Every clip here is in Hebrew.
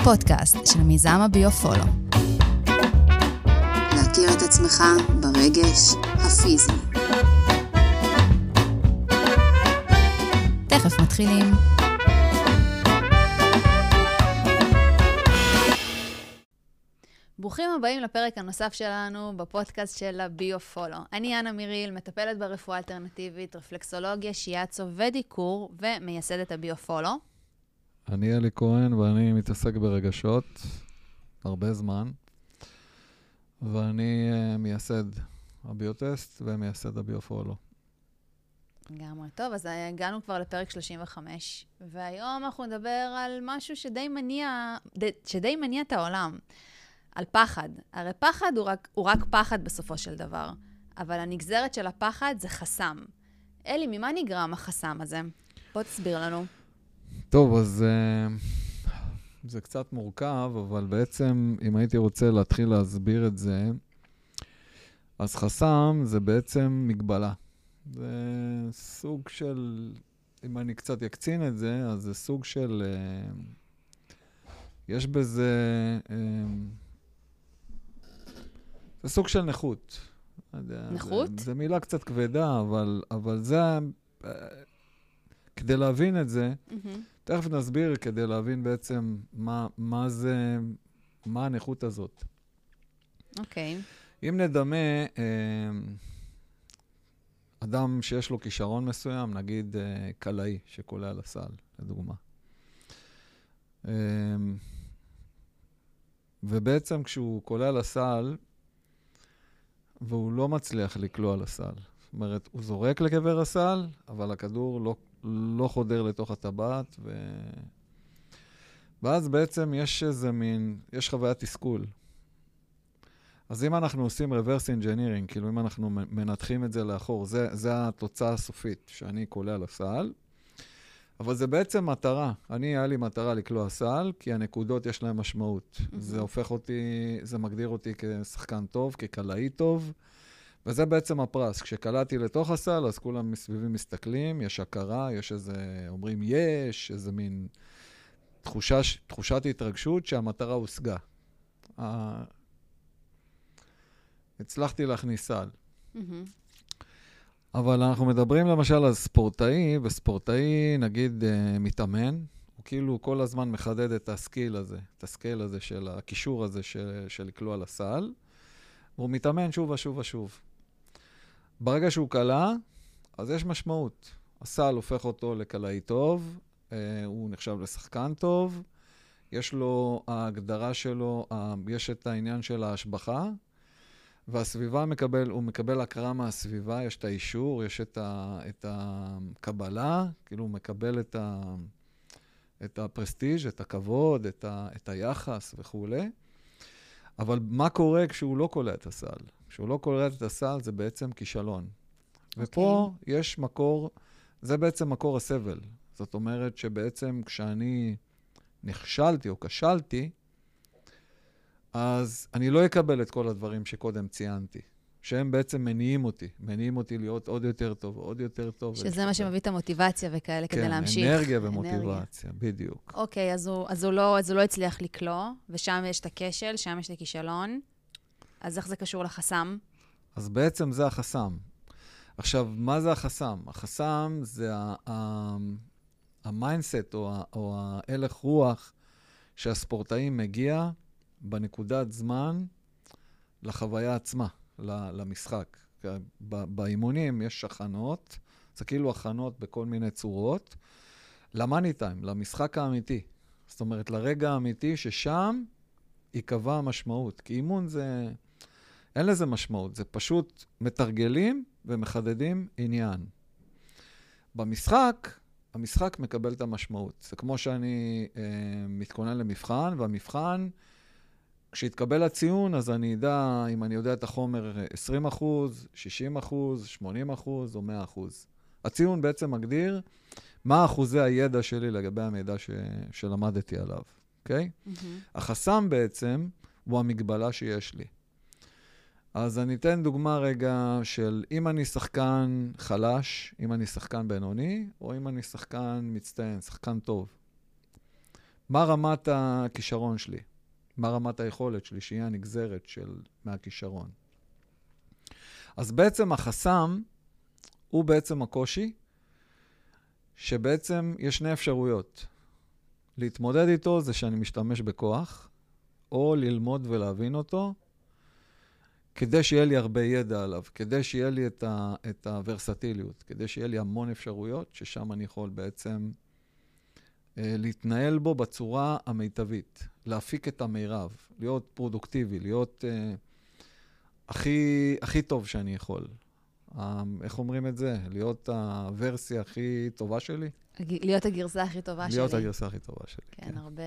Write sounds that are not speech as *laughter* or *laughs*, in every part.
הפודקאסט של מיזם הביו-פולו. להכיר את עצמך ברגש הפיזי. תכף מתחילים. ברוכים הבאים לפרק הנוסף שלנו בפודקאסט של הביו-פולו. אני אנה מיריל, מטפלת ברפואה אלטרנטיבית, רפלקסולוגיה, שיאצו ודיקור, ומייסדת הביו-פולו. אני אלי כהן ואני מתעסק ברגשות הרבה זמן, ואני uh, מייסד הביוטסט ומייסד הביופולו. לגמרי. טוב, אז הגענו כבר לפרק 35, והיום אנחנו נדבר על משהו שדי מניע, שדי מניע את העולם, על פחד. הרי פחד הוא רק, הוא רק פחד בסופו של דבר, אבל הנגזרת של הפחד זה חסם. אלי, ממה נגרם החסם הזה? בוא תסביר לנו. טוב, אז uh, זה קצת מורכב, אבל בעצם, אם הייתי רוצה להתחיל להסביר את זה, אז חסם זה בעצם מגבלה. זה סוג של, אם אני קצת יקצין את זה, אז זה סוג של, uh, יש בזה, uh, זה סוג של נכות. נכות? זו מילה קצת כבדה, אבל, אבל זה, כדי להבין את זה, mm-hmm. תכף נסביר כדי להבין בעצם מה, מה זה, מה הנכות הזאת. אוקיי. Okay. אם נדמה אה, אדם שיש לו כישרון מסוים, נגיד אה, קלעי שקולע לסל, לדוגמה. אה, ובעצם כשהוא קולע לסל, והוא לא מצליח לקלוע לסל. זאת אומרת, הוא זורק לקבר הסל, אבל הכדור לא לא חודר לתוך הטבעת, ו... ואז בעצם יש איזה מין, יש חוויית תסכול. אז אם אנחנו עושים reverse engineering, כאילו אם אנחנו מנתחים את זה לאחור, זה, זה התוצאה הסופית, שאני קולע לסל, אבל זה בעצם מטרה. אני, היה לי מטרה לקלוע סל, כי הנקודות יש להן משמעות. Mm-hmm. זה הופך אותי, זה מגדיר אותי כשחקן טוב, כקלעי טוב. וזה בעצם הפרס. כשקלעתי לתוך הסל, אז כולם מסביבי מסתכלים, יש הכרה, יש איזה, אומרים יש, איזה מין תחושה, תחושת התרגשות שהמטרה הושגה. Uh, הצלחתי להכניס סל. Mm-hmm. אבל אנחנו מדברים למשל על ספורטאי, וספורטאי, נגיד, uh, מתאמן, הוא כאילו כל הזמן מחדד את ה skill הזה, את ה skill הזה של הקישור הזה של, של לקלוע לסל, והוא מתאמן שוב ושוב ושוב. ברגע שהוא קלע, אז יש משמעות. הסל הופך אותו לקלעי טוב, אה, הוא נחשב לשחקן טוב, יש לו, ההגדרה שלו, יש את העניין של ההשבחה, והסביבה מקבל, הוא מקבל הכרה מהסביבה, יש את האישור, יש את, ה, את הקבלה, כאילו הוא מקבל את, ה, את הפרסטיג', את הכבוד, את, ה, את היחס וכולי. אבל מה קורה כשהוא לא קולע את הסל? כשהוא לא קולט את הסל, זה בעצם כישלון. Okay. ופה אוקיי. יש מקור, זה בעצם מקור הסבל. זאת אומרת שבעצם כשאני נכשלתי או כשלתי, אז אני לא אקבל את כל הדברים שקודם ציינתי, שהם בעצם מניעים אותי, מניעים אותי להיות עוד יותר טוב, עוד יותר טוב. שזה מה שמביא את המוטיבציה וכאלה כן, כדי להמשיך. כן, אנרגיה ומוטיבציה, אנרגיה. בדיוק. אוקיי, אז הוא, אז, הוא לא, אז הוא לא הצליח לקלוע, ושם יש את הכשל, שם יש את הכישלון. אז איך זה קשור לחסם? אז בעצם זה החסם. עכשיו, מה זה החסם? החסם זה ה mindset או, או ההלך רוח שהספורטאי מגיע בנקודת זמן לחוויה עצמה, למשחק. באימונים יש הכנות, זה כאילו הכנות בכל מיני צורות, למאני טיים, למשחק האמיתי. זאת אומרת, לרגע האמיתי ששם ייקבע המשמעות. כי אימון זה... אין לזה משמעות, זה פשוט מתרגלים ומחדדים עניין. במשחק, המשחק מקבל את המשמעות. זה כמו שאני אה, מתכונן למבחן, והמבחן, כשיתקבל הציון, אז אני אדע אם אני יודע את החומר 20 אחוז, 60 אחוז, 80 אחוז או 100 אחוז. הציון בעצם מגדיר מה אחוזי הידע שלי לגבי המידע ש, שלמדתי עליו, אוקיי? Okay? Mm-hmm. החסם בעצם הוא המגבלה שיש לי. אז אני אתן דוגמה רגע של אם אני שחקן חלש, אם אני שחקן בינוני, או אם אני שחקן מצטיין, שחקן טוב. מה רמת הכישרון שלי? מה רמת היכולת שלי, שהיא הנגזרת של, מהכישרון. אז בעצם החסם הוא בעצם הקושי, שבעצם יש שני אפשרויות. להתמודד איתו זה שאני משתמש בכוח, או ללמוד ולהבין אותו, כדי שיהיה לי הרבה ידע עליו, כדי שיהיה לי את, ה, את הוורסטיליות, כדי שיהיה לי המון אפשרויות, ששם אני יכול בעצם אה, להתנהל בו בצורה המיטבית, להפיק את המירב, להיות פרודוקטיבי, להיות אה, הכי, הכי טוב שאני יכול. אה, איך אומרים את זה? להיות הוורסיה הכי טובה שלי? להיות הגרסה הכי טובה להיות שלי. להיות הגרסה הכי טובה שלי, כן, כן. הרבה,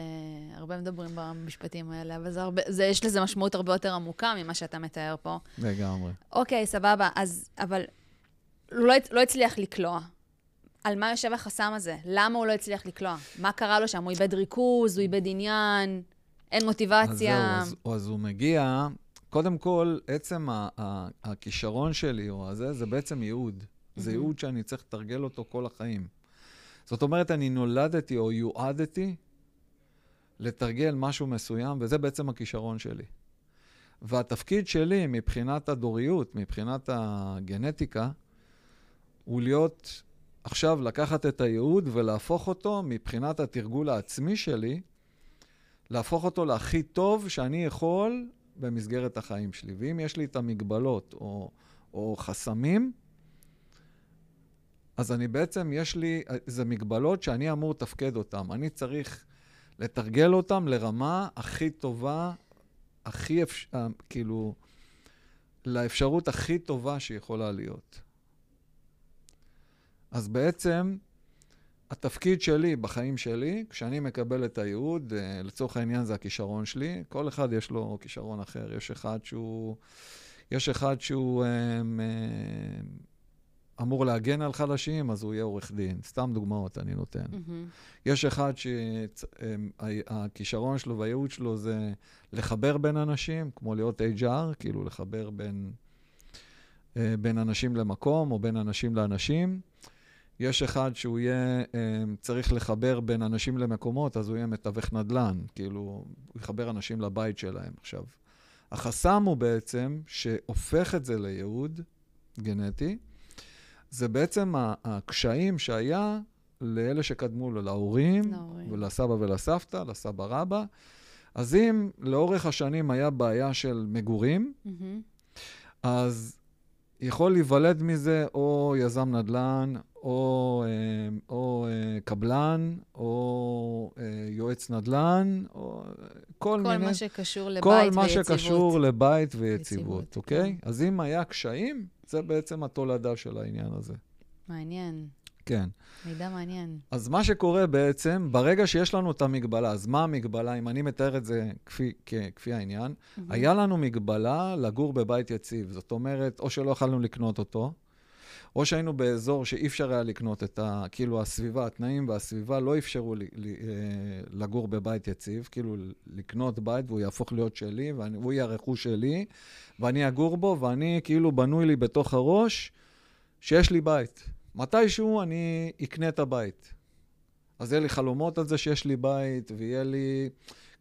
הרבה מדברים במשפטים האלה, אבל זה הרבה, זה, יש לזה משמעות הרבה יותר עמוקה ממה שאתה מתאר פה. לגמרי. אוקיי, סבבה, אז, אבל לא, לא הצליח לקלוע. על מה יושב החסם הזה? למה הוא לא הצליח לקלוע? מה קרה לו שם? הוא איבד ריכוז, הוא איבד עניין, אין מוטיבציה. אז זהו, אז, אז הוא מגיע, קודם כל, עצם ה- ה- הכישרון שלי, או הזה, זה בעצם ייעוד. זה. ייעוד שאני צריך לתרגל אותו כל החיים. זאת אומרת, אני נולדתי או יועדתי לתרגל משהו מסוים, וזה בעצם הכישרון שלי. והתפקיד שלי מבחינת הדוריות, מבחינת הגנטיקה, הוא להיות, עכשיו לקחת את הייעוד ולהפוך אותו מבחינת התרגול העצמי שלי, להפוך אותו להכי טוב שאני יכול במסגרת החיים שלי. ואם יש לי את המגבלות או, או חסמים, אז אני בעצם, יש לי, זה מגבלות שאני אמור לתפקד אותן. אני צריך לתרגל אותן לרמה הכי טובה, הכי, אפ... כאילו, לאפשרות הכי טובה שיכולה להיות. אז בעצם, התפקיד שלי בחיים שלי, כשאני מקבל את הייעוד, לצורך העניין זה הכישרון שלי, כל אחד יש לו כישרון אחר. יש אחד שהוא, יש אחד שהוא אמ, אמור להגן על חלשים, אז הוא יהיה עורך דין. סתם דוגמאות אני נותן. Mm-hmm. יש אחד שהכישרון שלו והייעוד שלו זה לחבר בין אנשים, כמו להיות HR, כאילו לחבר בין, בין אנשים למקום או בין אנשים לאנשים. יש אחד שהוא יהיה, צריך לחבר בין אנשים למקומות, אז הוא יהיה מתווך נדל"ן, כאילו, הוא יחבר אנשים לבית שלהם. עכשיו, החסם הוא בעצם, שהופך את זה לייעוד גנטי, זה בעצם הקשיים שהיה לאלה שקדמו לו, להורים, להורים. ולסבא ולסבתא, לסבא רבא. אז אם לאורך השנים היה בעיה של מגורים, Mm-hmm. אז יכול להיוולד מזה או יזם נדל"ן, או, אה, או אה, קבלן, או אה, יועץ נדל"ן, או כל, כל מיני... מה שקשור לבית כל ויציבות. מה שקשור לבית ויציבות, יציבות, אוקיי? כן. אז אם היה קשיים, זה בעצם התולדה של העניין הזה. מעניין, כן. מידע מעניין. אז מה שקורה בעצם, ברגע שיש לנו את המגבלה, אז מה המגבלה? אם אני מתאר את זה כפי, כ, כפי העניין, Mm-hmm. היה לנו מגבלה לגור בבית יציב. זאת אומרת, או שלא יכלנו לקנות אותו, או שהיינו באזור שאי אפשר היה לקנות את ה... כאילו, הסביבה, התנאים והסביבה לא אפשרו לי, לי, אה, לגור בבית יציב, כאילו, לקנות בית והוא יהפוך להיות שלי, והוא יהיה הרכוש שלי, ואני אגור בו, ואני כאילו בנוי לי בתוך הראש שיש לי בית. מתישהו אני אקנה את הבית. אז יהיה לי חלומות על זה שיש לי בית, ויהיה לי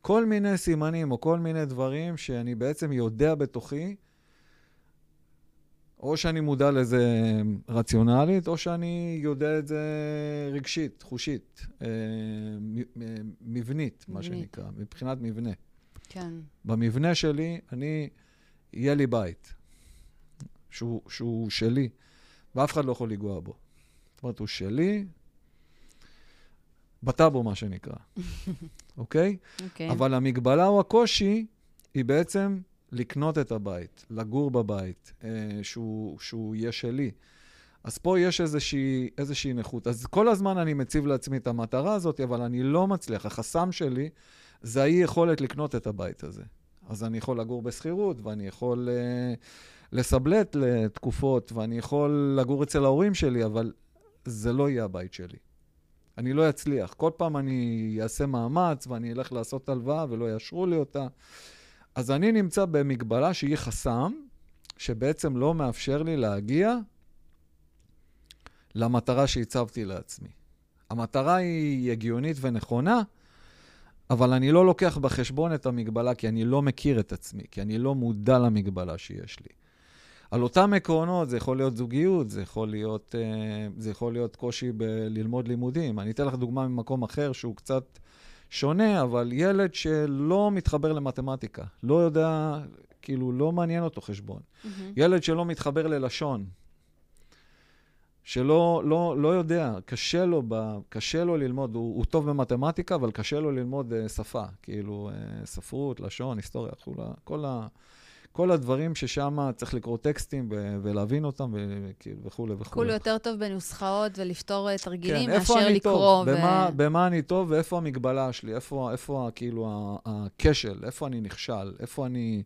כל מיני סימנים או כל מיני דברים שאני בעצם יודע בתוכי, או שאני מודע לזה רציונלית, או שאני יודע את זה רגשית, חושית, אה, מבנית, מה. שנקרא, מבחינת מבנה. כן. במבנה שלי, אני, יהיה לי בית, שהוא, שהוא שלי, ואף אחד לא יכול לנגוע בו. זאת אומרת, הוא שלי, בטאבו, מה שנקרא, *laughs* אוקיי? אוקיי. אבל המגבלה או הקושי היא בעצם לקנות את הבית, לגור בבית, אה, שהוא, שהוא יהיה שלי. אז פה יש איזושהי, איזושהי נכות. אז כל הזמן אני מציב לעצמי את המטרה הזאת, אבל אני לא מצליח. החסם שלי זה האי-יכולת לקנות את הבית הזה. אז אני יכול לגור בשכירות, ואני יכול אה, לסבלט לתקופות, ואני יכול לגור אצל ההורים שלי, אבל זה לא יהיה הבית שלי. אני לא אצליח. כל פעם אני אעשה מאמץ ואני אלך לעשות הלוואה ולא יאשרו לי אותה. אז אני נמצא במגבלה שהיא חסם, שבעצם לא מאפשר לי להגיע למטרה שהצבתי לעצמי. המטרה היא הגיונית ונכונה, אבל אני לא לוקח בחשבון את המגבלה, כי אני לא מכיר את עצמי, כי אני לא מודע למגבלה שיש לי. על אותם עקרונות, זה יכול להיות זוגיות, זה יכול להיות, אה, זה יכול להיות קושי בללמוד לימודים. אני אתן לך דוגמה ממקום אחר שהוא קצת שונה, אבל ילד שלא מתחבר למתמטיקה, לא יודע, כאילו, לא מעניין אותו חשבון. Mm-hmm. ילד שלא מתחבר ללשון, שלא לא, לא יודע, קשה לו, ב, קשה לו ללמוד, הוא, הוא טוב במתמטיקה, אבל קשה לו ללמוד uh, שפה, כאילו uh, ספרות, לשון, היסטוריה, כולה, כל, ה, כל הדברים ששם צריך לקרוא טקסטים ולהבין אותם וכולי וכולי. כולו יותר טוב בנוסחאות ולפתור אה, תרגילים כן, מאשר לקרוא. ו... במה, במה אני טוב ואיפה המגבלה שלי, איפה, איפה כאילו הכשל, איפה אני נכשל, איפה אני,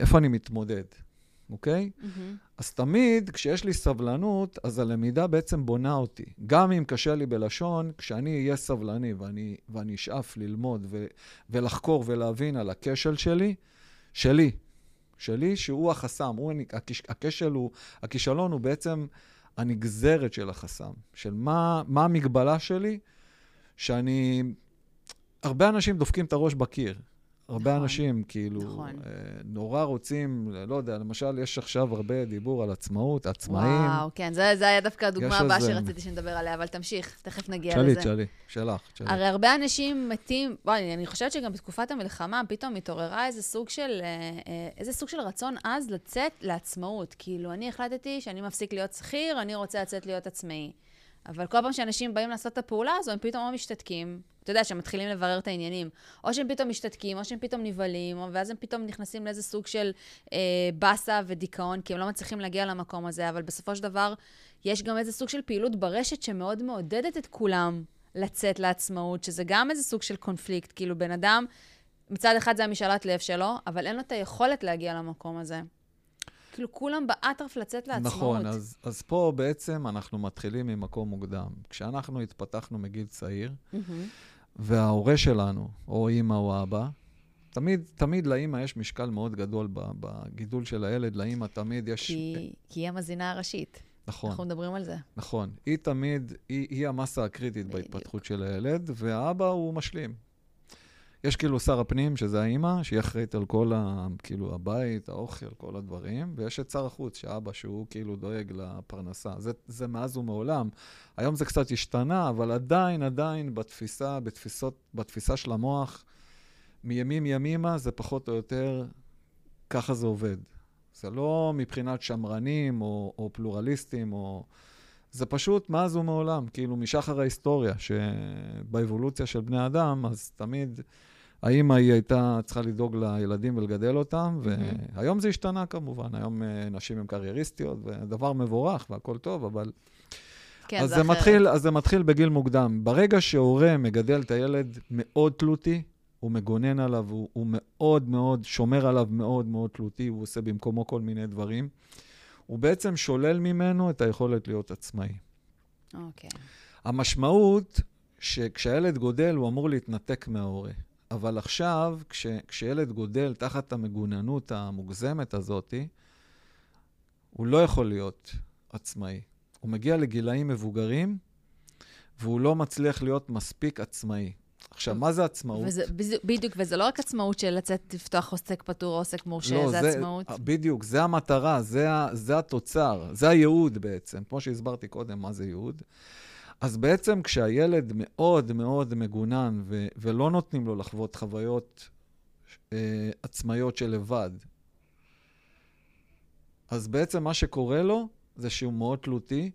איפה אני מתמודד. אוקיי? Mm-hmm. אז תמיד, כשיש לי סבלנות, אז הלמידה בעצם בונה אותי. גם אם קשה לי בלשון, כשאני אהיה סבלני ואני, ואני אשאף ללמוד ו, ולחקור ולהבין על הכשל שלי, שלי, שלי, שהוא החסם. הוא, הכש, הכשל הוא, הכישלון הוא בעצם הנגזרת של החסם, של מה, מה המגבלה שלי, שאני... הרבה אנשים דופקים את הראש בקיר. הרבה נכון, אנשים, כאילו, נכון. אה, נורא רוצים, לא יודע, למשל, יש עכשיו הרבה דיבור על עצמאות, עצמאים. וואו, כן, זה, זה היה דווקא הדוגמה הבאה איזה... שרציתי שנדבר עליה, אבל תמשיך, תכף נגיע שלי, לזה. שלי, שלך, שלי. הרי הרבה אנשים מתים, וואי, אני חושבת שגם בתקופת המלחמה פתאום התעוררה איזה סוג של, אה, אה, איזה סוג של רצון עז לצאת לעצמאות. כאילו, אני החלטתי שאני מפסיק להיות שכיר, אני רוצה לצאת להיות עצמאי. אבל כל פעם שאנשים באים לעשות את הפעולה הזו, הם פתאום לא משתתקים. אתה יודע, שהם מתחילים לברר את העניינים. או שהם פתאום משתתקים, או שהם פתאום נבהלים, ואז הם פתאום נכנסים לאיזה סוג של אה, באסה ודיכאון, כי הם לא מצליחים להגיע למקום הזה, אבל בסופו של דבר, יש גם איזה סוג של פעילות ברשת שמאוד מעודדת את כולם לצאת לעצמאות, שזה גם איזה סוג של קונפליקט. כאילו, בן אדם, מצד אחד זה המשאלת לב שלו, אבל אין לו את היכולת להגיע למקום הזה. כאילו, כולם באטרף לצאת לעצמאות. נכון, אז, אז פה בעצם אנחנו מתחילים ממקום מוקדם. כשאנחנו התפתחנו מגיל צעיר, mm-hmm. וההורה שלנו, או אימא או אבא, תמיד, תמיד לאימא יש משקל מאוד גדול בגידול של הילד, לאימא תמיד יש... כי, כי היא המזינה הראשית. נכון. אנחנו מדברים על זה. נכון. היא תמיד, היא, היא המסה הקריטית בדיוק. בהתפתחות של הילד, והאבא הוא משלים. יש כאילו שר הפנים, שזה האימא, שהיא אחראית על כל ה... כאילו הבית, האוכל, כל הדברים, ויש את שר החוץ, שאבא, שהוא כאילו דואג לפרנסה. זה, זה מאז ומעולם. היום זה קצת השתנה, אבל עדיין, עדיין בתפיסה, בתפיסות, בתפיסה של המוח, מימים ימימה זה פחות או יותר, ככה זה עובד. זה לא מבחינת שמרנים או, או פלורליסטים או... זה פשוט מאז ומעולם, כאילו משחר ההיסטוריה, שבאבולוציה של בני אדם, אז תמיד האמא היא הייתה צריכה לדאוג לילדים ולגדל אותם, והיום זה השתנה כמובן, היום אה, נשים הן קרייריסטיות, ודבר מבורך והכול טוב, אבל... כן, אז זה, זה מתחיל, אז זה מתחיל בגיל מוקדם. ברגע שהורה מגדל את הילד מאוד תלותי, הוא מגונן עליו, הוא, הוא מאוד מאוד, שומר עליו מאוד מאוד תלותי, הוא עושה במקומו כל מיני דברים. הוא בעצם שולל ממנו את היכולת להיות עצמאי. אוקיי. Okay. המשמעות שכשהילד גודל, הוא אמור להתנתק מההורה. אבל עכשיו, כש, כשילד גודל תחת המגוננות המוגזמת הזאת, הוא לא יכול להיות עצמאי. הוא מגיע לגילאים מבוגרים, והוא לא מצליח להיות מספיק עצמאי. עכשיו, מה זה עצמאות? וזה, בדיוק, וזה לא רק עצמאות של לצאת, לפתוח עוסק פטור או עוסק מורשה, לא, זה, זה עצמאות. בדיוק, זה המטרה, זה, זה התוצר, זה הייעוד בעצם. כמו שהסברתי קודם, מה זה ייעוד. אז בעצם כשהילד מאוד מאוד מגונן ו- ולא נותנים לו לחוות חוויות אה, עצמאיות של לבד, אז בעצם מה שקורה לו זה שהוא מאוד תלותי,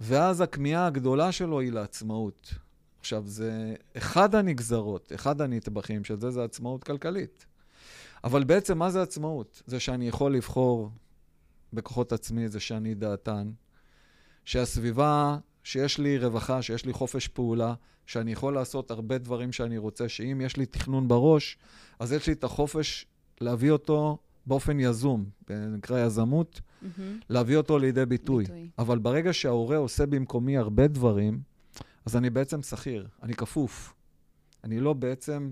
ואז הכמיהה הגדולה שלו היא לעצמאות. עכשיו, זה אחד הנגזרות, אחד הנטבחים של זה, זה עצמאות כלכלית. אבל בעצם מה זה עצמאות? זה שאני יכול לבחור בכוחות עצמי, זה שאני דעתן, שהסביבה שיש לי רווחה, שיש לי חופש פעולה, שאני יכול לעשות הרבה דברים שאני רוצה, שאם יש לי תכנון בראש, אז יש לי את החופש להביא אותו באופן יזום, נקרא יזמות, mm-hmm. להביא אותו לידי ביטוי. ביטוי. אבל ברגע שההורה עושה במקומי הרבה דברים, אז אני בעצם שכיר, אני כפוף. אני לא בעצם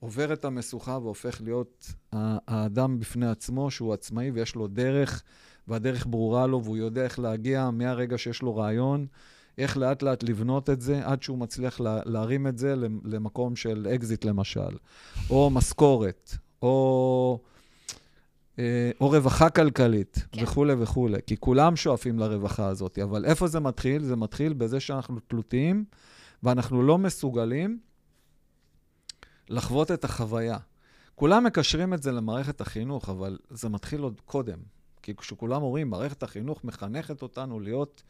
עובר את המשוכה והופך להיות האדם בפני עצמו, שהוא עצמאי ויש לו דרך והדרך ברורה לו, והוא יודע איך להגיע מהרגע שיש לו רעיון, איך לאט לאט לבנות את זה עד שהוא מצליח לה, להרים את זה למקום של אקזיט למשל, או משכורת, או, או רווחה כלכלית, כן. וכולי וכולי. כי כולם שואפים לרווחה הזאת, אבל איפה זה מתחיל? זה מתחיל בזה שאנחנו תלותיים, ואנחנו לא מסוגלים לחוות את החוויה. כולם מקשרים את זה למערכת החינוך, אבל זה מתחיל עוד קודם. כי כשכולם אומרים, מערכת החינוך מחנכת אותנו להיות...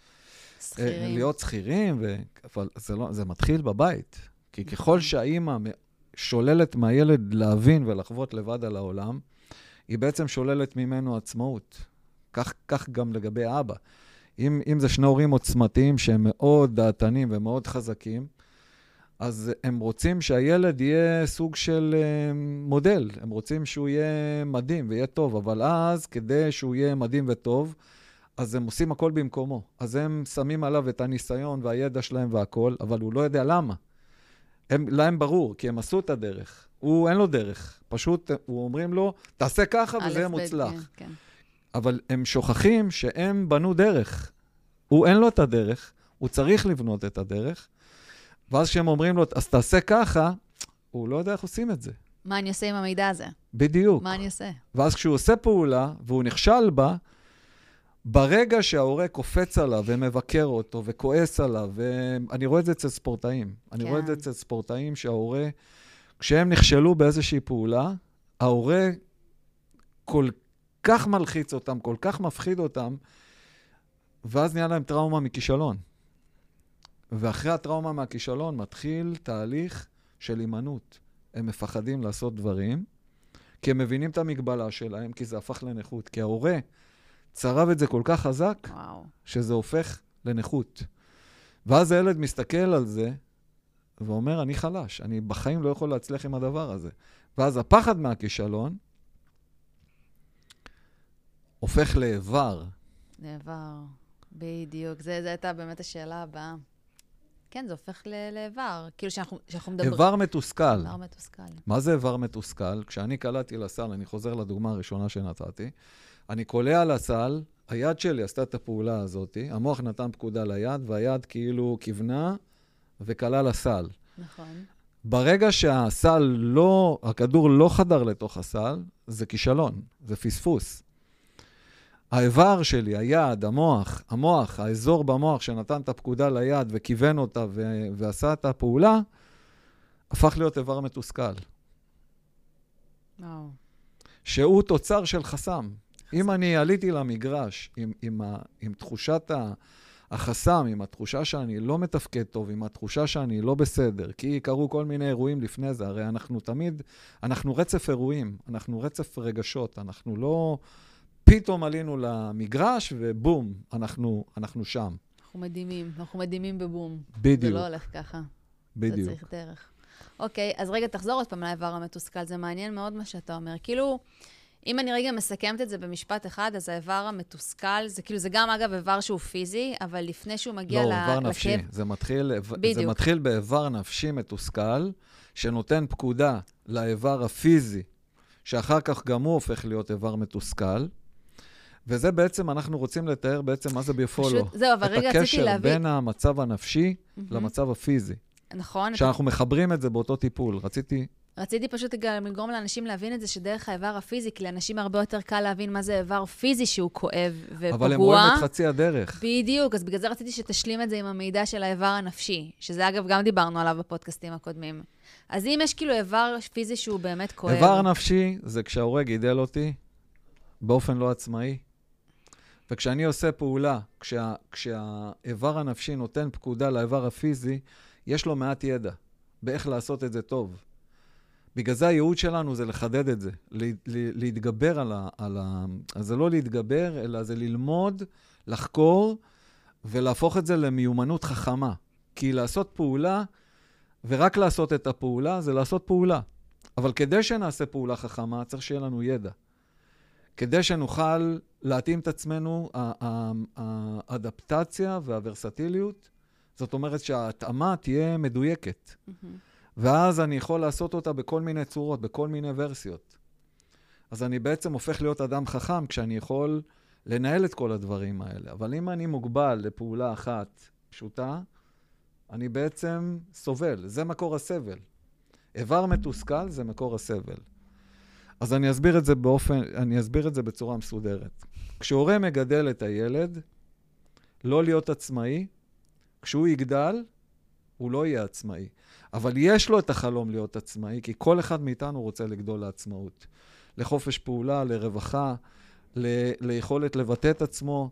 שכירים. אה, להיות שכירים, ו... אבל זה, לא, זה מתחיל בבית. כי נכון. ככל שהאימא שוללת מהילד להבין ולחוות לבד על העולם, היא בעצם שוללת ממנו עצמאות. כך, כך גם לגבי אבא. אם, אם זה שני הורים עוצמתיים שהם מאוד דעתנים ומאוד חזקים, אז הם רוצים שהילד יהיה סוג של uh, מודל, הם רוצים שהוא יהיה מדהים ויהיה טוב, אבל אז, כדי שהוא יהיה מדהים וטוב, אז הם עושים הכל במקומו. אז הם שמים עליו את הניסיון והידע שלהם והכול, אבל הוא לא יודע למה. הם, להם ברור, כי הם עשו את הדרך. הוא, אין לו דרך. פשוט, הוא אומרים לו, תעשה ככה וזה יהיה מוצלח. כן, כן. אבל הם שוכחים שהם בנו דרך. הוא, אין לו את הדרך, הוא צריך לבנות את הדרך, ואז כשהם אומרים לו, אז תעשה ככה, הוא לא יודע איך עושים את זה. מה אני עושה עם המידע הזה? בדיוק. מה אני עושה? ואז כשהוא עושה פעולה, והוא נכשל בה, ברגע שההורה קופץ עליו ומבקר אותו וכועס עליו, ואני רואה את זה אצל ספורטאים. כן. אני רואה את זה כן. אצל ספורטאים שההורה, כשהם נכשלו באיזושהי פעולה, ההורה כל כך מלחיץ אותם, כל כך מפחיד אותם, ואז נהיה להם טראומה מכישלון. ואחרי הטראומה מהכישלון מתחיל תהליך של הימנעות. הם מפחדים לעשות דברים, כי הם מבינים את המגבלה שלהם, כי זה הפך לנכות. כי ההורה צרב את זה כל כך חזק, וואו. שזה הופך לנכות. ואז הילד מסתכל על זה ואומר, אני חלש, אני בחיים לא יכול להצליח עם הדבר הזה. ואז הפחד מהכישלון הופך לאיבר. לאיבר, בדיוק. זו הייתה באמת השאלה הבאה. כן, זה הופך לאיבר. כאילו שאנחנו, שאנחנו מדברים... איבר מתוסכל. איבר מתוסכל. מה זה איבר מתוסכל? כשאני קלעתי לסל, אני חוזר לדוגמה הראשונה שנתתי, אני קולע לסל, היד שלי עשתה את הפעולה הזאת, המוח נתן פקודה ליד, והיד כאילו כיוונה וקלע לסל. נכון. ברגע שהסל לא, הכדור לא חדר לתוך הסל, זה כישלון, זה פספוס. האיבר שלי, היד, המוח, המוח, האזור במוח שנתן את הפקודה ליד וכיוון אותה ו- ועשה את הפעולה, הפך להיות איבר מתוסכל. וואו. שהוא תוצר של חסם. אם אני עליתי למגרש עם, עם, ה, עם תחושת ה, החסם, עם התחושה שאני לא מתפקד טוב, עם התחושה שאני לא בסדר, כי קרו כל מיני אירועים לפני זה, הרי אנחנו תמיד, אנחנו רצף אירועים, אנחנו רצף רגשות, אנחנו לא פתאום עלינו למגרש ובום, אנחנו, אנחנו שם. אנחנו מדהימים, אנחנו מדהימים בבום. בדיוק. זה לא הולך ככה. בדיוק. זה צריך דרך. אוקיי, אז רגע, תחזור עוד פעם לאיבר המתוסכל, זה מעניין מאוד מה שאתה אומר. כאילו... אם אני רגע מסכמת את זה במשפט אחד, אז האיבר המתוסכל, זה כאילו, זה גם אגב איבר שהוא פיזי, אבל לפני שהוא מגיע לא, איבר נפשי. זה מתחיל, בדיוק. זה מתחיל באיבר נפשי מתוסכל, שנותן פקודה לאיבר הפיזי, שאחר כך גם הוא הופך להיות איבר מתוסכל. וזה בעצם, אנחנו רוצים לתאר בעצם מה זה ביפולו. פשוט, זהו, אבל רגע רציתי להבין... את הקשר בין המצב הנפשי mm-hmm. למצב הפיזי. נכון. שאנחנו אתה... מחברים את זה באותו טיפול. רציתי רציתי פשוט גם לגרום לאנשים להבין את זה שדרך האיבר הפיזי, כי לאנשים הרבה יותר קל להבין מה זה איבר פיזי שהוא כואב ופגוע. אבל הם רואים את חצי הדרך. בדיוק, אז בגלל זה רציתי שתשלים את זה עם המידע של האיבר הנפשי, שזה אגב, גם דיברנו עליו בפודקאסטים הקודמים. אז אם יש כאילו איבר פיזי שהוא באמת כואב... איבר נפשי זה כשההורה גידל אותי באופן לא עצמאי, וכשאני עושה פעולה, כשה, כשהאיבר הנפשי נותן פקודה לאיבר הפיזי, יש לו מעט ידע באיך לעשות את זה טוב. בגלל זה הייעוד שלנו זה לחדד את זה, להתגבר על ה... על ה אז זה לא להתגבר, אלא זה ללמוד, לחקור ולהפוך את זה למיומנות חכמה. כי לעשות פעולה, ורק לעשות את הפעולה, זה לעשות פעולה. אבל כדי שנעשה פעולה חכמה, צריך שיהיה לנו ידע. כדי שנוכל להתאים את עצמנו, האדפטציה והוורסטיליות, זאת אומרת שההתאמה תהיה מדויקת. Mm-hmm. ואז אני יכול לעשות אותה בכל מיני צורות, בכל מיני ורסיות. אז אני בעצם הופך להיות אדם חכם כשאני יכול לנהל את כל הדברים האלה. אבל אם אני מוגבל לפעולה אחת פשוטה, אני בעצם סובל. זה מקור הסבל. איבר מתוסכל זה מקור הסבל. אז אני אסביר את זה באופן, אני אסביר את זה בצורה מסודרת. כשהורה מגדל את הילד, לא להיות עצמאי, כשהוא יגדל, הוא לא יהיה עצמאי. אבל יש לו את החלום להיות עצמאי, כי כל אחד מאיתנו רוצה לגדול לעצמאות. לחופש פעולה, לרווחה, ל- ליכולת לבטא את עצמו,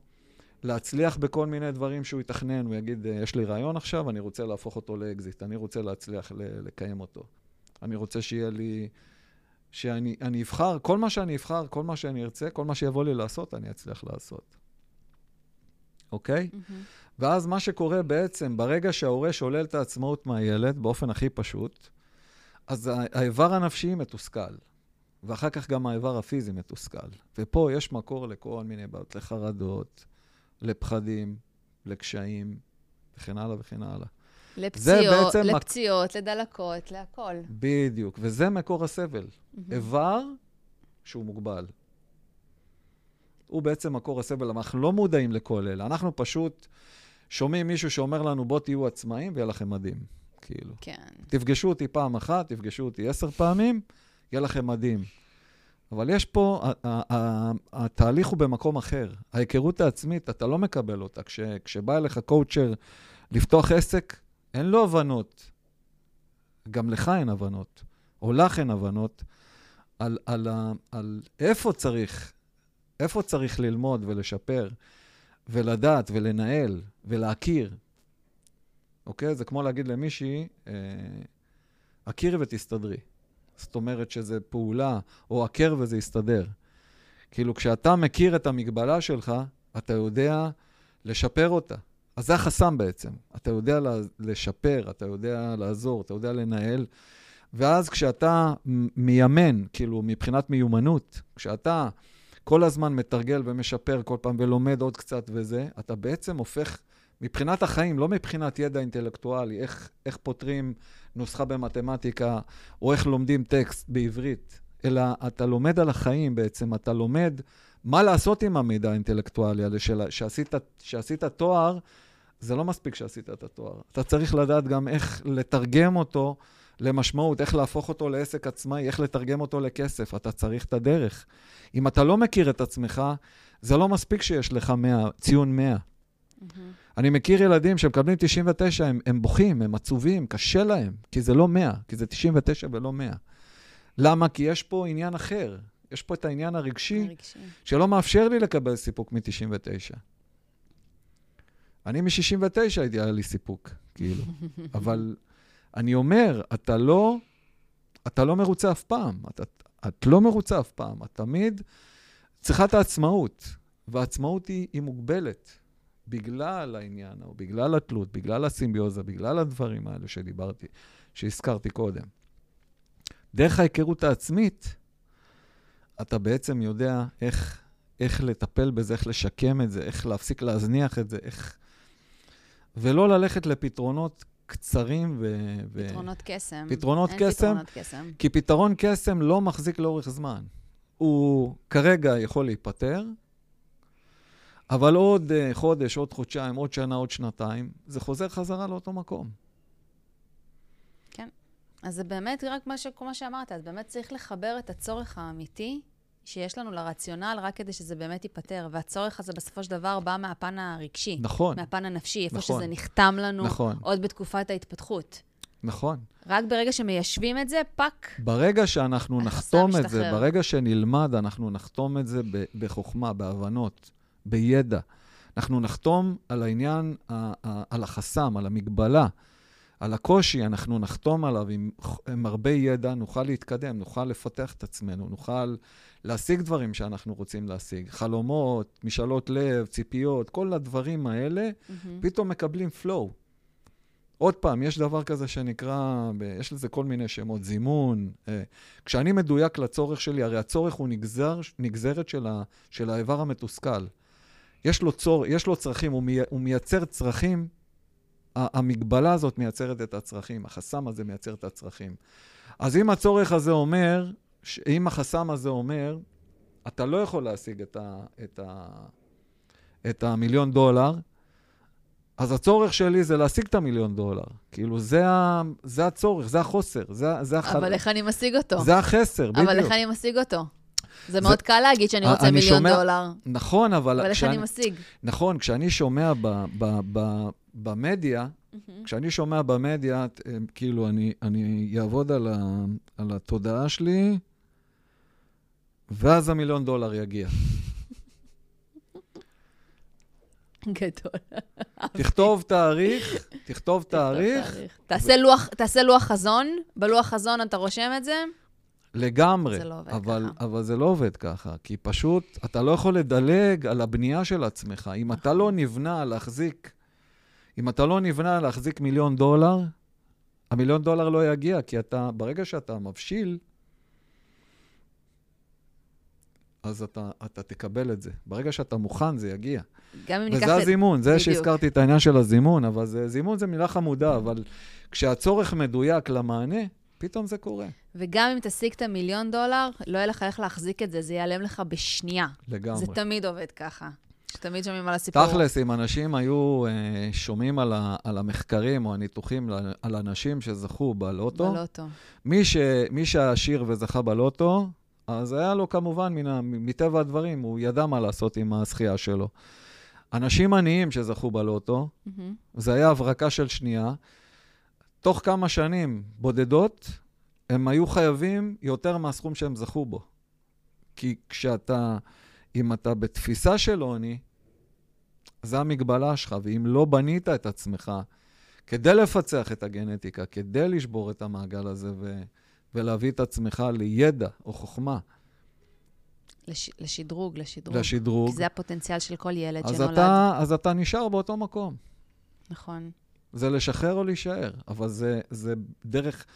להצליח בכל מיני דברים שהוא יתכנן. הוא יגיד, יש לי רעיון עכשיו, אני רוצה להפוך אותו לאקזיט, אני רוצה להצליח ל- לקיים אותו. אני רוצה שיהיה לי... שאני אני אבחר, כל מה שאני אבחר, כל מה שאני ארצה, כל מה שיבוא לי לעשות, אני אצליח לעשות. אוקיי? Mm-hmm. ואז מה שקורה בעצם, ברגע שההורה שולל את העצמאות מהילד, באופן הכי פשוט, אז האיבר הנפשי מתוסכל, ואחר כך גם האיבר הפיזי מתוסכל. ופה יש מקור לכל מיני בעיות, לחרדות, לפחדים, לקשיים, וכן הלאה וכן הלאה. לפציעות, לפציעות, מק... לדלקות, להכל. בדיוק, וזה מקור הסבל. Mm-hmm. איבר שהוא מוגבל. הוא בעצם מקור הסבל, אנחנו לא מודעים לכל אלה. אנחנו פשוט שומעים מישהו שאומר לנו, בוא תהיו עצמאים ויהיה לכם מדהים. כאילו. כן. תפגשו אותי פעם אחת, תפגשו אותי עשר פעמים, יהיה לכם מדהים. אבל יש פה, התהליך הוא במקום אחר. ההיכרות העצמית, אתה לא מקבל אותה. כש, כשבא אליך קואוצ'ר לפתוח עסק, אין לו הבנות. גם לך אין הבנות, או לך אין הבנות, על, על, על, על איפה צריך, איפה צריך ללמוד ולשפר, ולדעת ולנהל ולהכיר. אוקיי? זה כמו להגיד למישהי, אה, ותסתדרי. זאת אומרת שזה פעולה, או הכר וזה יסתדר. כאילו, כשאתה מכיר את המגבלה שלך, אתה יודע לשפר אותה. אז זה החסם בעצם. אתה יודע לשפר, אתה יודע לעזור, אתה יודע לנהל. ואז כשאתה מיימן, כאילו, מבחינת מיומנות, כשאתה כל הזמן מתרגל ומשפר כל פעם ולומד עוד קצת וזה, אתה בעצם הופך, מבחינת החיים, לא מבחינת ידע אינטלקטואלי, איך, איך פותרים נוסחה במתמטיקה, או איך לומדים טקסט בעברית, אלא אתה לומד על החיים בעצם, אתה לומד מה לעשות עם המידע האינטלקטואלי הזה, שעשית, שעשית תואר, זה לא מספיק שעשית את התואר. אתה צריך לדעת גם איך לתרגם אותו למשמעות, איך להפוך אותו לעסק עצמאי, איך לתרגם אותו לכסף. אתה צריך את הדרך. אם אתה לא מכיר את עצמך, זה לא מספיק שיש לך 100, ציון 100. Mm-hmm. אני מכיר ילדים שמקבלים 99, הם, הם בוכים, הם עצובים, קשה להם, כי זה לא 100, כי זה 99 ולא 100. למה? כי יש פה עניין אחר. יש פה את העניין הרגשי, הרגשי. שלא מאפשר לי לקבל סיפוק מ-99. אני מ-69 הייתי, היה לי סיפוק, כאילו. *laughs* אבל אני אומר, אתה לא, אתה לא מרוצה אף פעם. אתה, את לא מרוצה אף פעם. את תמיד צריכה את העצמאות, והעצמאות היא, היא מוגבלת. בגלל העניין, או בגלל התלות, בגלל הסימביוזה, בגלל הדברים האלה שדיברתי, שהזכרתי קודם. דרך ההיכרות העצמית, אתה בעצם יודע איך, איך לטפל בזה, איך לשקם את זה, איך להפסיק להזניח את זה, איך... ולא ללכת לפתרונות קצרים ו... פתרונות קסם. פתרונות אין קסם. פתרונות קסם. כי פתרון קסם לא מחזיק לאורך זמן. הוא כרגע יכול להיפתר, אבל עוד uh, חודש, עוד חודשיים, עוד שנה, עוד שנתיים, זה חוזר חזרה לאותו מקום. כן. אז זה באמת רק מה, ש... מה שאמרת, אז באמת צריך לחבר את הצורך האמיתי שיש לנו לרציונל, רק כדי שזה באמת ייפתר. והצורך הזה בסופו של דבר בא מהפן הרגשי. נכון. מהפן הנפשי, איפה נכון. שזה נחתם לנו נכון. עוד בתקופת ההתפתחות. נכון. רק ברגע שמיישבים את זה, fuck. ברגע שאנחנו נחתום את זה, ברגע שנלמד, אנחנו נחתום את זה בחוכמה, בהבנות, בידע. אנחנו נחתום על העניין, על החסם, על המגבלה, על הקושי, אנחנו נחתום עליו עם, עם הרבה ידע, נוכל להתקדם, נוכל לפתח את עצמנו, נוכל להשיג דברים שאנחנו רוצים להשיג. חלומות, משאלות לב, ציפיות, כל הדברים האלה, mm-hmm. פתאום מקבלים flow. עוד פעם, יש דבר כזה שנקרא, יש לזה כל מיני שמות, זימון. אה, כשאני מדויק לצורך שלי, הרי הצורך הוא נגזר, נגזרת של, ה, של האיבר המתוסכל. יש לו, צור, יש לו צרכים, הוא, מי, הוא מייצר צרכים, המגבלה הזאת מייצרת את הצרכים, החסם הזה מייצר את הצרכים. אז אם הצורך הזה אומר, אם החסם הזה אומר, אתה לא יכול להשיג את, ה, את, ה, את המיליון דולר, אז הצורך שלי זה להשיג את המיליון דולר. כאילו, זה, ה, זה הצורך, זה החוסר, זה, זה החל... אבל איך אני משיג אותו? זה החסר, בדיוק. אבל איך אני משיג אותו? זה מאוד קל להגיד שאני רוצה אני מיליון שומע- דולר, נכון, אבל... אבל איך כשאני- אני משיג? נכון, כשאני שומע ב, ב, ב, במדיה, כשאני שומע במדיה, אה, כאילו, אני, אני אעבוד על, ה, על התודעה שלי, ואז המיליון דולר יגיע. גדול. תכתוב תאריך, תכתוב תאריך, תעשה לוח- חזון, בלוח חזון אתה רושם את זה? לגמרי. זה לא אבל, ככה. אבל זה לא עובד ככה, כי פשוט אתה לא יכול לדלג על הבנייה של עצמך. אם אתה נכון. לא נבנה להחזיק, אם אתה לא נבנה להחזיק מיליון דולר, המיליון דולר לא יגיע, כי אתה, ברגע שאתה מבשיל, אז אתה, אתה תקבל את זה. ברגע שאתה מוכן, זה יגיע. גם אם ניקח וזה את... הזימון, זה בדיוק. שהזכרתי את העניין של הזימון, אבל זה, זימון זה מילה חמודה, אבל כשהצורך מדויק למענה, פתאום זה קורה. וגם אם תשיג את המיליון דולר, לא יהיה לך איך להחזיק את זה, זה ייעלם לך בשנייה. לגמרי. זה תמיד עובד ככה. שתמיד שומעים על הסיפור. תכלס, אם אנשים היו אה, שומעים על, ה, על המחקרים או הניתוחים על אנשים שזכו בלוטו, בלוטו. מי, ש, מי שעשיר וזכה בלוטו, אז היה לו כמובן, מן, מטבע הדברים, הוא ידע מה לעשות עם הזכייה שלו. אנשים עניים שזכו בלוטו, מהמם. זה היה הברקה של שנייה. תוך כמה שנים בודדות, הם היו חייבים יותר מהסכום שהם זכו בו. כי כשאתה, אם אתה בתפיסה של עוני, זה המגבלה שלך, ואם לא בנית את עצמך כדי לפצח את הגנטיקה, כדי לשבור את המעגל הזה ו- ולהביא את עצמך לידע או חוכמה לש... לשדרוג, לשדרוג. לשדרוג, כי זה הפוטנציאל של כל ילד אז שנולד. אתה, אז אתה נשאר באותו מקום. נכון. זה לשחרר או להישאר, אבל זה, זה דרך...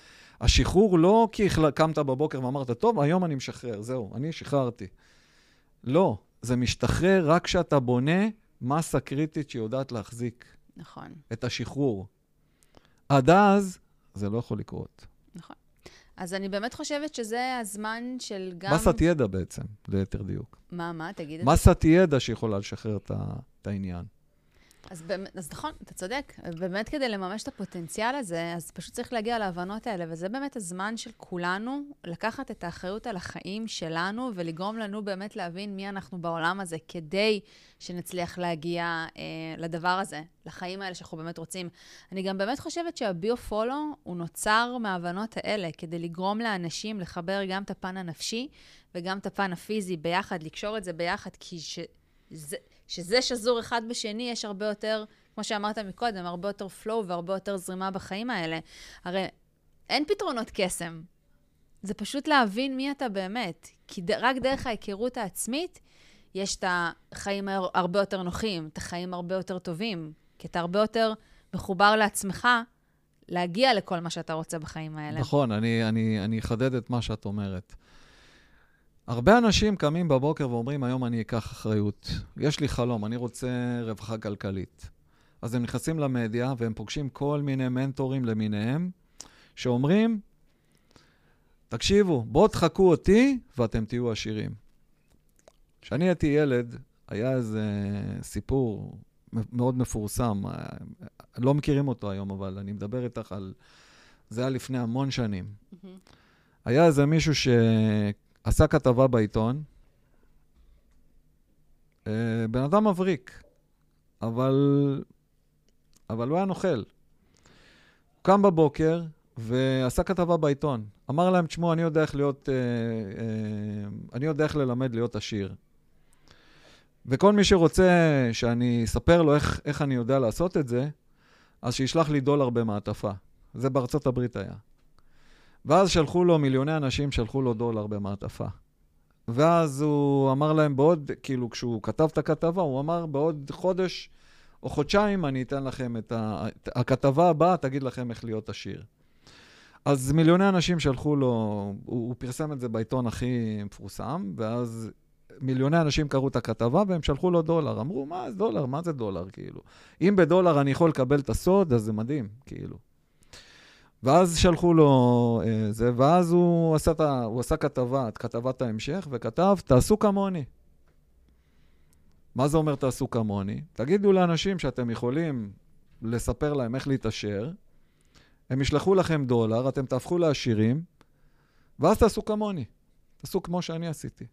השחרור לא כי קמת בבוקר ואמרת, טוב, היום אני משחרר, זהו, אני שחררתי. לא, זה משתחרר רק כשאתה בונה מסה קריטית שיודעת להחזיק נכון, את השחרור. עד אז, זה לא יכול לקרות. אז אני באמת חושבת שזה הזמן של גם... מסת ידע בעצם, ליתר דיוק. מה, מה? תגיד את זה. מסת ידע שיכולה לשחרר את העניין. אז, באמת, אז נכון, אתה צודק. באמת כדי לממש את הפוטנציאל הזה, אז פשוט צריך להגיע להבנות האלה, וזה באמת הזמן של כולנו לקחת את האחריות על החיים שלנו ולגרום לנו באמת להבין מי אנחנו בעולם הזה, כדי שנצליח להגיע אה, לדבר הזה, לחיים האלה שאנחנו באמת רוצים. אני גם באמת חושבת שהביו-פולו הוא נוצר מההבנות האלה, כדי לגרום לאנשים לחבר גם את הפן הנפשי וגם את הפן הפיזי ביחד, לקשור את זה ביחד, כי ש... זה, שזה שזור אחד בשני, יש הרבה יותר, כמו שאמרת מקודם, הרבה יותר flow והרבה יותר זרימה בחיים האלה. הרי אין פתרונות קסם. זה פשוט להבין מי אתה באמת. כי רק דרך ההיכרות העצמית, יש את החיים הר- הרבה יותר נוחים, את החיים הרבה יותר טובים. כי אתה הרבה יותר מחובר לעצמך להגיע לכל מה שאתה רוצה בחיים האלה. נכון, אני אחדד את מה שאת אומרת. הרבה אנשים קמים בבוקר ואומרים, היום אני אקח אחריות. יש לי חלום, אני רוצה רווחה כלכלית. אז הם נכנסים למדיה והם פוגשים כל מיני מנטורים למיניהם, שאומרים, תקשיבו, בואו תחכו אותי ואתם תהיו עשירים. כשאני הייתי ילד, היה איזה סיפור מאוד מפורסם, לא מכירים אותו היום, אבל אני מדבר איתך על... זה היה לפני המון שנים. מהמם. היה איזה מישהו שעשה כתבה בעיתון, אה, בן אדם מבריק, אבל, אבל הוא היה נוכל. הוא קם בבוקר ועשה כתבה בעיתון. אמר להם, תשמעו, אני יודע איך להיות, אה, אה, אני יודע איך ללמד להיות עשיר. וכל מי שרוצה שאני אספר לו איך, איך אני יודע לעשות את זה, אז שישלח לי דולר במעטפה. זה בארצות הברית היה. ואז שלחו לו, מיליוני אנשים שלחו לו דולר במעטפה. ואז הוא אמר להם בעוד, כאילו, כשהוא כתב את הכתבה, הוא אמר, בעוד חודש או חודשיים אני אתן לכם את ה... הכתבה הבאה תגיד לכם איך להיות עשיר. אז מיליוני אנשים שלחו לו, הוא, הוא פרסם את זה בעיתון הכי מפורסם, ואז מיליוני אנשים קראו את הכתבה והם שלחו לו דולר. אמרו, מה זה דולר? מה זה דולר? כאילו. אם בדולר אני יכול לקבל את הסוד, אז זה מדהים, כאילו. ואז שלחו לו אה, זה, ואז הוא עשה, ה- הוא עשה כתבה, את כתבת ההמשך, וכתב, תעשו כמוני. מה זה אומר תעשו כמוני? תגידו לאנשים שאתם יכולים לספר להם איך להתעשר, הם ישלחו לכם דולר, אתם תהפכו לעשירים, ואז תעשו כמוני. תעשו כמו שאני עשיתי.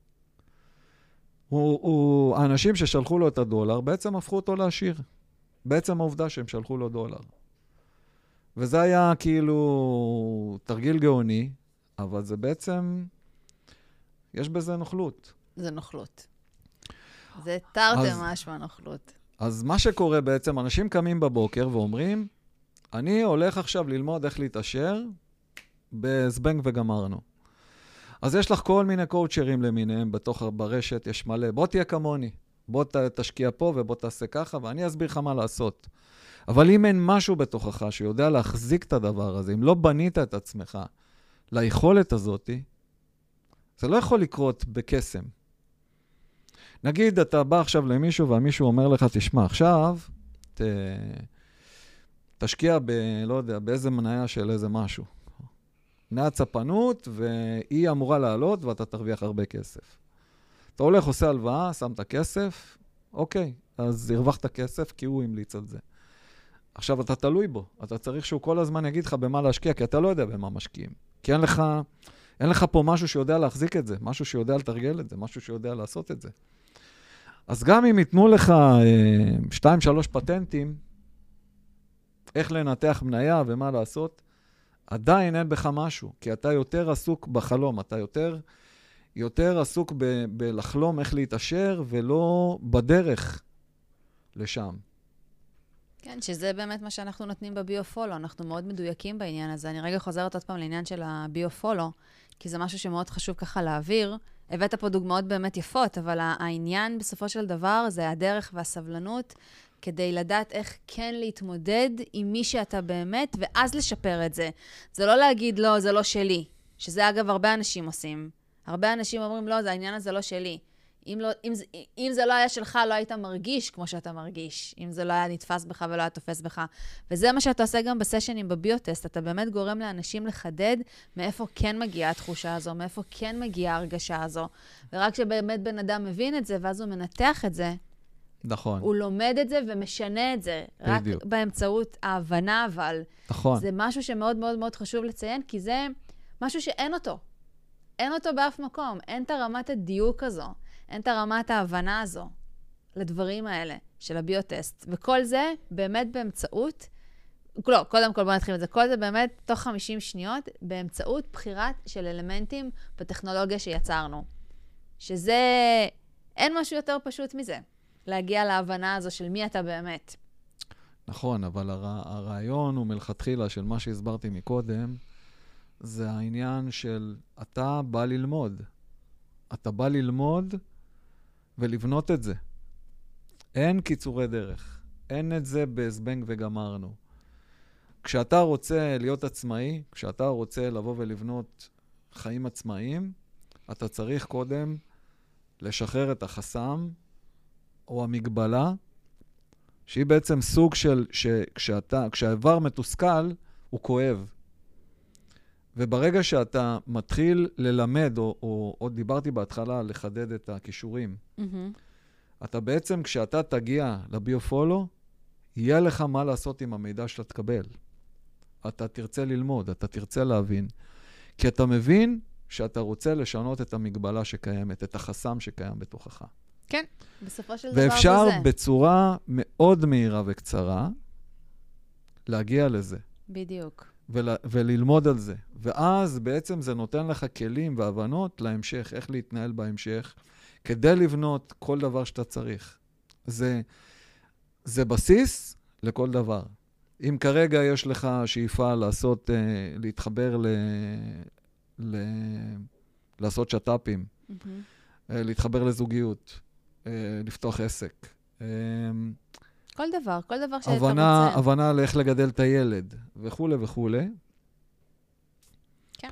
הוא, הוא, האנשים ששלחו לו את הדולר בעצם הפכו אותו לעשיר. בעצם העובדה שהם שלחו לו דולר. וזה היה כאילו תרגיל גאוני, אבל זה בעצם, יש בזה נוכלות. זה נוכלות. זה תרתי משמע נוכלות. אז מה שקורה בעצם, אנשים קמים בבוקר ואומרים, אני הולך עכשיו ללמוד איך להתעשר בזבנג וגמרנו. אז יש לך כל מיני קואוצ'רים למיניהם בתוך, ברשת, יש מלא. בוא תהיה כמוני, בוא ת, תשקיע פה ובוא תעשה ככה, ואני אסביר לך מה לעשות. אבל אם אין משהו בתוכך שיודע להחזיק את הדבר הזה, אם לא בנית את עצמך ליכולת הזאת, זה לא יכול לקרות בקסם. נגיד, אתה בא עכשיו למישהו והמישהו אומר לך, תשמע, עכשיו, ת... תשקיע ב... לא יודע, באיזה מניה של איזה משהו. מניית ספנות, והיא אמורה לעלות ואתה תרוויח הרבה כסף. אתה הולך, עושה הלוואה, שם את הכסף, אוקיי, אז הרווחת כסף כי הוא המליץ על זה. עכשיו, אתה תלוי בו. אתה צריך שהוא כל הזמן יגיד לך במה להשקיע, כי אתה לא יודע במה משקיעים. כי אין לך, אין לך פה משהו שיודע להחזיק את זה, משהו שיודע לתרגל את זה, משהו שיודע לעשות את זה. אז גם אם ייתנו לך אה, שתיים, שלוש פטנטים, איך לנתח מניה ומה לעשות, עדיין אין בך משהו, כי אתה יותר עסוק בחלום, אתה יותר, יותר עסוק ב- בלחלום איך להתעשר, ולא בדרך לשם. כן, שזה באמת מה שאנחנו נותנים בביו-פולו. אנחנו מאוד מדויקים בעניין הזה. אני רגע חוזרת עוד פעם לעניין של הביו-פולו, כי זה משהו שמאוד חשוב ככה להעביר. הבאת פה דוגמאות באמת יפות, אבל העניין בסופו של דבר זה הדרך והסבלנות כדי לדעת איך כן להתמודד עם מי שאתה באמת, ואז לשפר את זה. זה לא להגיד, לא, זה לא שלי, שזה אגב הרבה אנשים עושים. הרבה אנשים אומרים, לא, זה העניין הזה לא שלי. אם, לא, אם, אם זה לא היה שלך, לא היית מרגיש כמו שאתה מרגיש. אם זה לא היה נתפס בך ולא היה תופס בך. וזה מה שאתה עושה גם בסשנים בביוטסט. אתה באמת גורם לאנשים לחדד מאיפה כן מגיעה התחושה הזו, מאיפה כן מגיעה ההרגשה הזו. ורק כשבאמת בן אדם מבין את זה, ואז הוא מנתח את זה, נכון. הוא לומד את זה ומשנה את זה. בדיוק. רק באמצעות ההבנה, אבל. נכון. זה משהו שמאוד מאוד מאוד חשוב לציין, כי זה משהו שאין אותו. אין אותו באף מקום. אין את הרמת הדיוק הזו. אין את הרמת ההבנה הזו לדברים האלה של הביוטסט. וכל זה באמת באמצעות, לא, קודם כל בואו נתחיל את זה. כל זה באמת תוך 50 שניות, באמצעות בחירת של אלמנטים בטכנולוגיה שיצרנו. שזה, אין משהו יותר פשוט מזה, להגיע להבנה הזו של מי אתה באמת. נכון, אבל הר... הרעיון הוא מלכתחילה של מה שהסברתי מקודם, זה העניין של אתה בא ללמוד. אתה בא ללמוד ולבנות את זה. אין קיצורי דרך. אין את זה בזבנג וגמרנו. כשאתה רוצה להיות עצמאי, כשאתה רוצה לבוא ולבנות חיים עצמאיים, אתה צריך קודם לשחרר את החסם או המגבלה, שהיא בעצם סוג של, שכשאתה, כשהאיבר מתוסכל, הוא כואב. וברגע שאתה מתחיל ללמד, או, או עוד דיברתי בהתחלה לחדד את הכישורים, mm-hmm. אתה בעצם, כשאתה תגיע לביו-פולו, יהיה לך מה לעשות עם המידע שאתה תקבל. אתה תרצה ללמוד, אתה תרצה להבין. כי אתה מבין שאתה רוצה לשנות את המגבלה שקיימת, את החסם שקיים בתוכך. כן, בסופו של דבר זה זה. ואפשר בצורה מאוד מהירה וקצרה להגיע לזה. בדיוק. ול, וללמוד על זה. ואז בעצם זה נותן לך כלים והבנות להמשך, איך להתנהל בהמשך, כדי לבנות כל דבר שאתה צריך. זה, זה בסיס לכל דבר. אם כרגע יש לך שאיפה לעשות, uh, להתחבר ל... ל... לעשות שת"פים, mm-hmm. להתחבר לזוגיות, uh, לפתוח עסק. כל דבר, כל דבר שאתה רוצה. הבנה לאיך לגדל את הילד, וכולי וכולי. כן.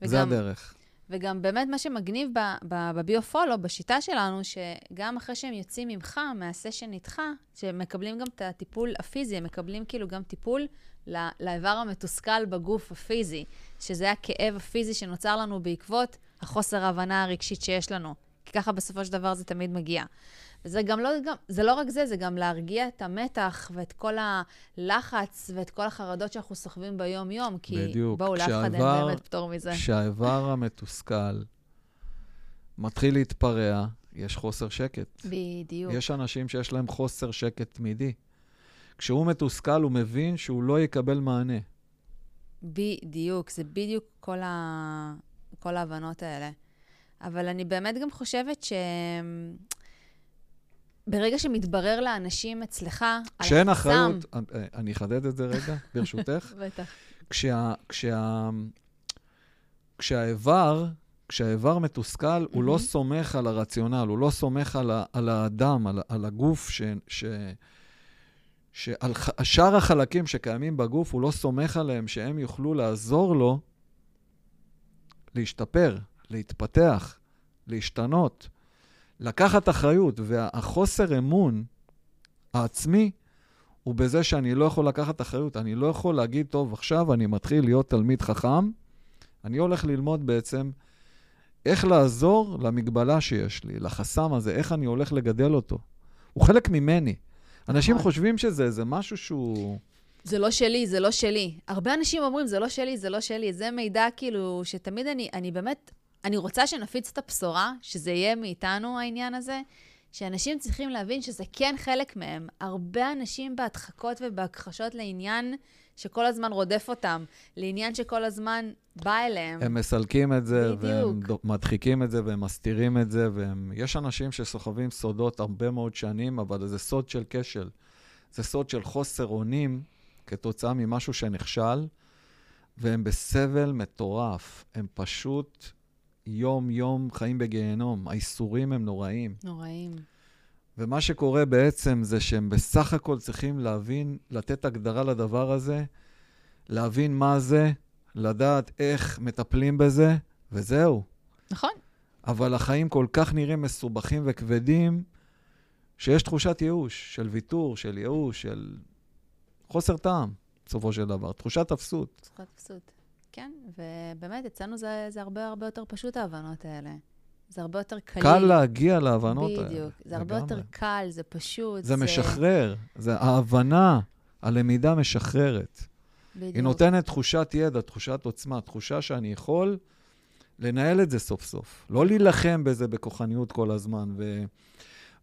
זה וגם, הדרך. וגם באמת מה שמגניב בביו-פולו, בשיטה שלנו, שגם אחרי שהם יוצאים ממך, מהסשן איתך, שהם מקבלים גם את הטיפול הפיזי, הם מקבלים כאילו גם טיפול לאיבר המתוסכל בגוף הפיזי, שזה הכאב הפיזי שנוצר לנו בעקבות החוסר ההבנה הרגשית שיש לנו. ככה בסופו של דבר זה תמיד מגיע. וזה גם לא, גם, זה לא רק זה, זה גם להרגיע את המתח ואת כל הלחץ ואת כל החרדות שאנחנו סוחבים ביום-יום, כי בדיוק. בואו, לאף אחד אין באמת פטור מזה. כשהאיבר המתוסכל מתחיל להתפרע, יש חוסר שקט. בדיוק. יש אנשים שיש להם חוסר שקט תמידי. כשהוא מתוסכל, הוא מבין שהוא לא יקבל מענה. בדיוק, זה בדיוק כל, ה... כל ההבנות האלה. אבל אני באמת גם חושבת ש... ברגע שמתברר לאנשים אצלך, על כשאין החסם- אחריות, אני אחדד את זה רגע, *laughs* ברשותך. בטח. כשה, כשה, כשהאיבר, כשהאיבר מתוסכל, הוא לא. סומך על הרציונל, הוא לא סומך על, ה, על האדם, על, על הגוף, ש, ש, שעל שאר החלקים שקיימים בגוף, הוא לא סומך עליהם שהם יוכלו לעזור לו להשתפר, להתפתח, להשתנות, לקחת אחריות. והחוסר אמון העצמי הוא בזה שאני לא יכול לקחת אחריות. אני לא יכול להגיד, טוב, עכשיו אני מתחיל להיות תלמיד חכם, אני הולך ללמוד בעצם איך לעזור למגבלה שיש לי, לחסם הזה, איך אני הולך לגדל אותו. הוא חלק ממני. אנשים נכון. חושבים שזה איזה משהו שהוא... זה לא שלי, זה לא שלי. הרבה אנשים אומרים, זה לא שלי, זה לא שלי. זה מידע כאילו, שתמיד אני, אני באמת, אני רוצה שנפיץ את הבשורה, שזה יהיה מאיתנו העניין הזה, שאנשים צריכים להבין שזה כן חלק מהם. הרבה אנשים בהדחקות ובהכחשות לעניין שכל הזמן רודף אותם, לעניין שכל הזמן בא אליהם. הם מסלקים את זה, והם בדיוק. דו- מדחיקים את זה, והם מסתירים את זה, והם... יש אנשים שסוחבים סודות הרבה מאוד שנים, אבל זה סוד של כשל. זה סוד של חוסר אונים כתוצאה ממשהו שנכשל, והם בסבל מטורף. הם פשוט יום-יום חיים בגיהנום. האיסורים הם נוראים. נוראים. ומה שקורה בעצם זה שהם בסך הכל צריכים להבין, לתת הגדרה לדבר הזה, להבין מה זה, לדעת איך מטפלים בזה, וזהו. נכון. אבל החיים כל כך נראים מסובכים וכבדים, שיש תחושת ייאוש, של ויתור, של ייאוש, של חוסר טעם, בסופו של דבר. תחושת אפסות. צריכת כסות. כן, ובאמת, אצלנו זה, זה הרבה הרבה יותר פשוט, ההבנות האלה. זה הרבה יותר קליל. קל להגיע להבנות האלה. בדיוק. זה הרבה יותר לגמרי. קל, זה פשוט. זה משחרר, זה ההבנה, הלמידה משחררת. בדיוק. היא נותנת תחושת ידע, תחושת עוצמה, תחושה שאני יכול לנהל את זה סוף סוף. לא להילחם בזה בכוחניות כל הזמן, ו...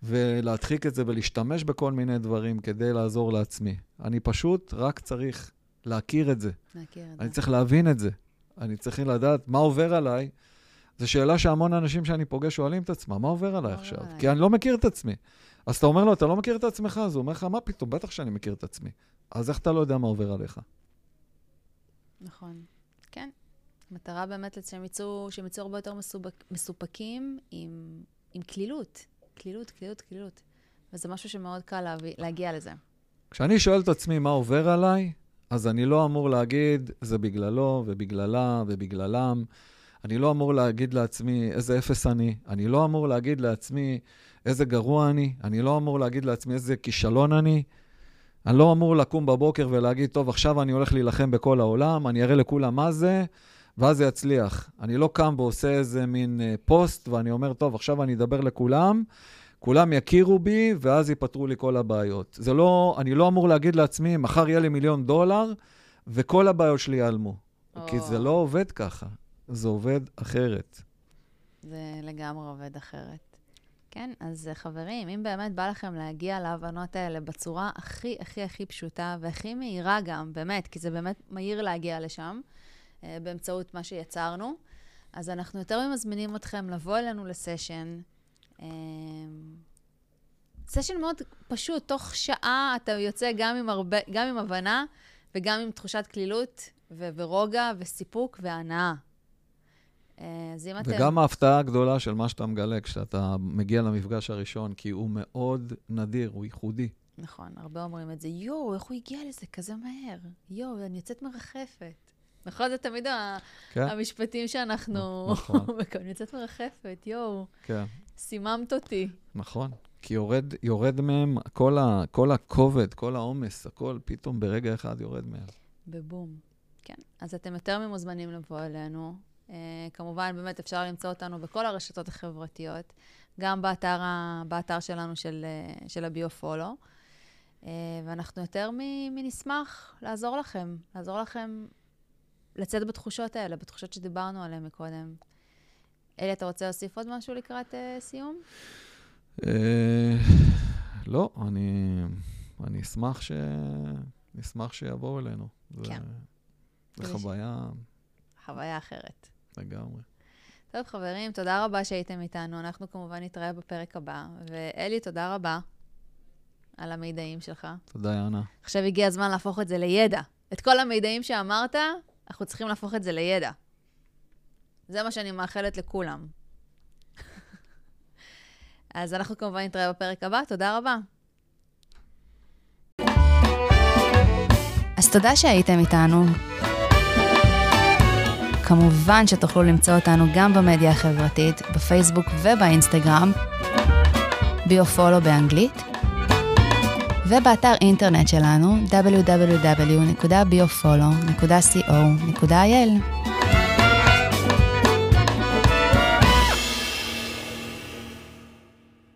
ולהדחיק את זה ולהשתמש בכל מיני דברים כדי לעזור לעצמי. אני פשוט רק צריך להכיר את זה. להכיר את אני זה. צריך להבין את זה. אני צריך לדעת מה עובר עליי. זו שאלה שהמון אנשים שאני פוגש שואלים את עצמם, מה עובר עליי עכשיו? עליי? כי אני לא מכיר את עצמי. אז אתה אומר לו, אתה לא מכיר את עצמך? אז הוא אומר לך, מה פתאום? בטח שאני מכיר את עצמי. אז איך אתה לא יודע מה עובר עליך? נכון. כן. המטרה באמת שהם יצאו, שהם יצאו הרבה יותר מסובק, מסופקים עם, עם קלילות. קלילות, קלילות, קלילות. וזה משהו שמאוד קל להביא, להגיע לזה. כשאני שואל את עצמי מה עובר עליי, אז אני לא אמור להגיד, זה בגללו ובגללה ובגללם. אני לא אמור להגיד לעצמי איזה אפס אני. אני לא אמור להגיד לעצמי איזה גרוע אני. אני לא אמור להגיד לעצמי איזה כישלון אני. אני לא אמור לקום בבוקר ולהגיד, טוב, עכשיו אני הולך להילחם בכל העולם, אני אראה לכולם מה זה, ואז זה יצליח. אני לא קם ועושה איזה מין אה, פוסט, ואני אומר, טוב, עכשיו אני אדבר לכולם, כולם יכירו בי, ואז ייפתרו לי כל הבעיות. זה לא, אני לא אמור להגיד לעצמי, מחר יהיה לי מיליון דולר, וכל הבעיות שלי ייעלמו. או. כי זה לא עובד ככה, זה עובד אחרת. זה לגמרי עובד אחרת. כן, אז אה, חברים, אם באמת בא לכם להגיע להבנות האלה בצורה הכי הכי הכי פשוטה והכי מהירה גם, באמת, כי זה באמת מהיר להגיע לשם, אה, באמצעות מה שיצרנו, אז אנחנו יותר ממזמינים אתכם לבוא אלינו לסשן. אה, סשן מאוד פשוט, תוך שעה אתה יוצא גם עם, הרבה, גם עם הבנה וגם עם תחושת קלילות ו- ורוגע וסיפוק והנאה. אה, אז אם אתם... וגם ההפתעה הגדולה של מה שאתה מגלה כשאתה מגיע למפגש הראשון, כי הוא מאוד נדיר, הוא ייחודי. נכון, הרבה אומרים את זה, יואו, איך הוא הגיע לזה כזה מהר? יואו, אני יוצאת מרחפת. נכון? זה תמיד כן? המשפטים שאנחנו... נכון. *laughs* אני יוצאת מרחפת, יואו, כן, סיממת אותי. נכון. כי יורד, יורד מהם כל, ה, כל הכובד, כל העומס, הכל פתאום ברגע אחד יורד מהם. בבום. כן, אז אתם יותר ממוזמנים לבוא אלינו. Uh, כמובן, באמת אפשר למצוא אותנו בכל הרשתות החברתיות. גם באתר, ה, באתר שלנו של, אה, של הביו-פולו. אה, ואנחנו יותר מנשמח לעזור לכם, לעזור לכם לצאת בתחושות האלה, בתחושות שדיברנו עליהן מקודם. אלי, אתה רוצה להוסיף עוד משהו לקראת uh, סיום? אה, לא, אני, אני אשמח, ש... אשמח שיבואו אלינו. כן. זו חוויה... חוויה אחרת. לגמרי. טוב, חברים, תודה רבה שהייתם איתנו. אנחנו כמובן נתראה בפרק הבא. ואלי, תודה רבה על המידעים שלך. תודה, יאנה. עכשיו הגיע הזמן להפוך את זה לידע. את כל המידעים שאמרת, אנחנו צריכים להפוך את זה לידע. זה מה שאני מאחלת לכולם. אז אנחנו כמובן נתראה בפרק הבא, תודה רבה. אז תודה שהייתם איתנו. כמובן שתוכלו למצוא אותנו גם במדיה החברתית, בפייסבוק ובאינסטגרם, ביופולו באנגלית, ובאתר אינטרנט שלנו www.biofolo.co.il.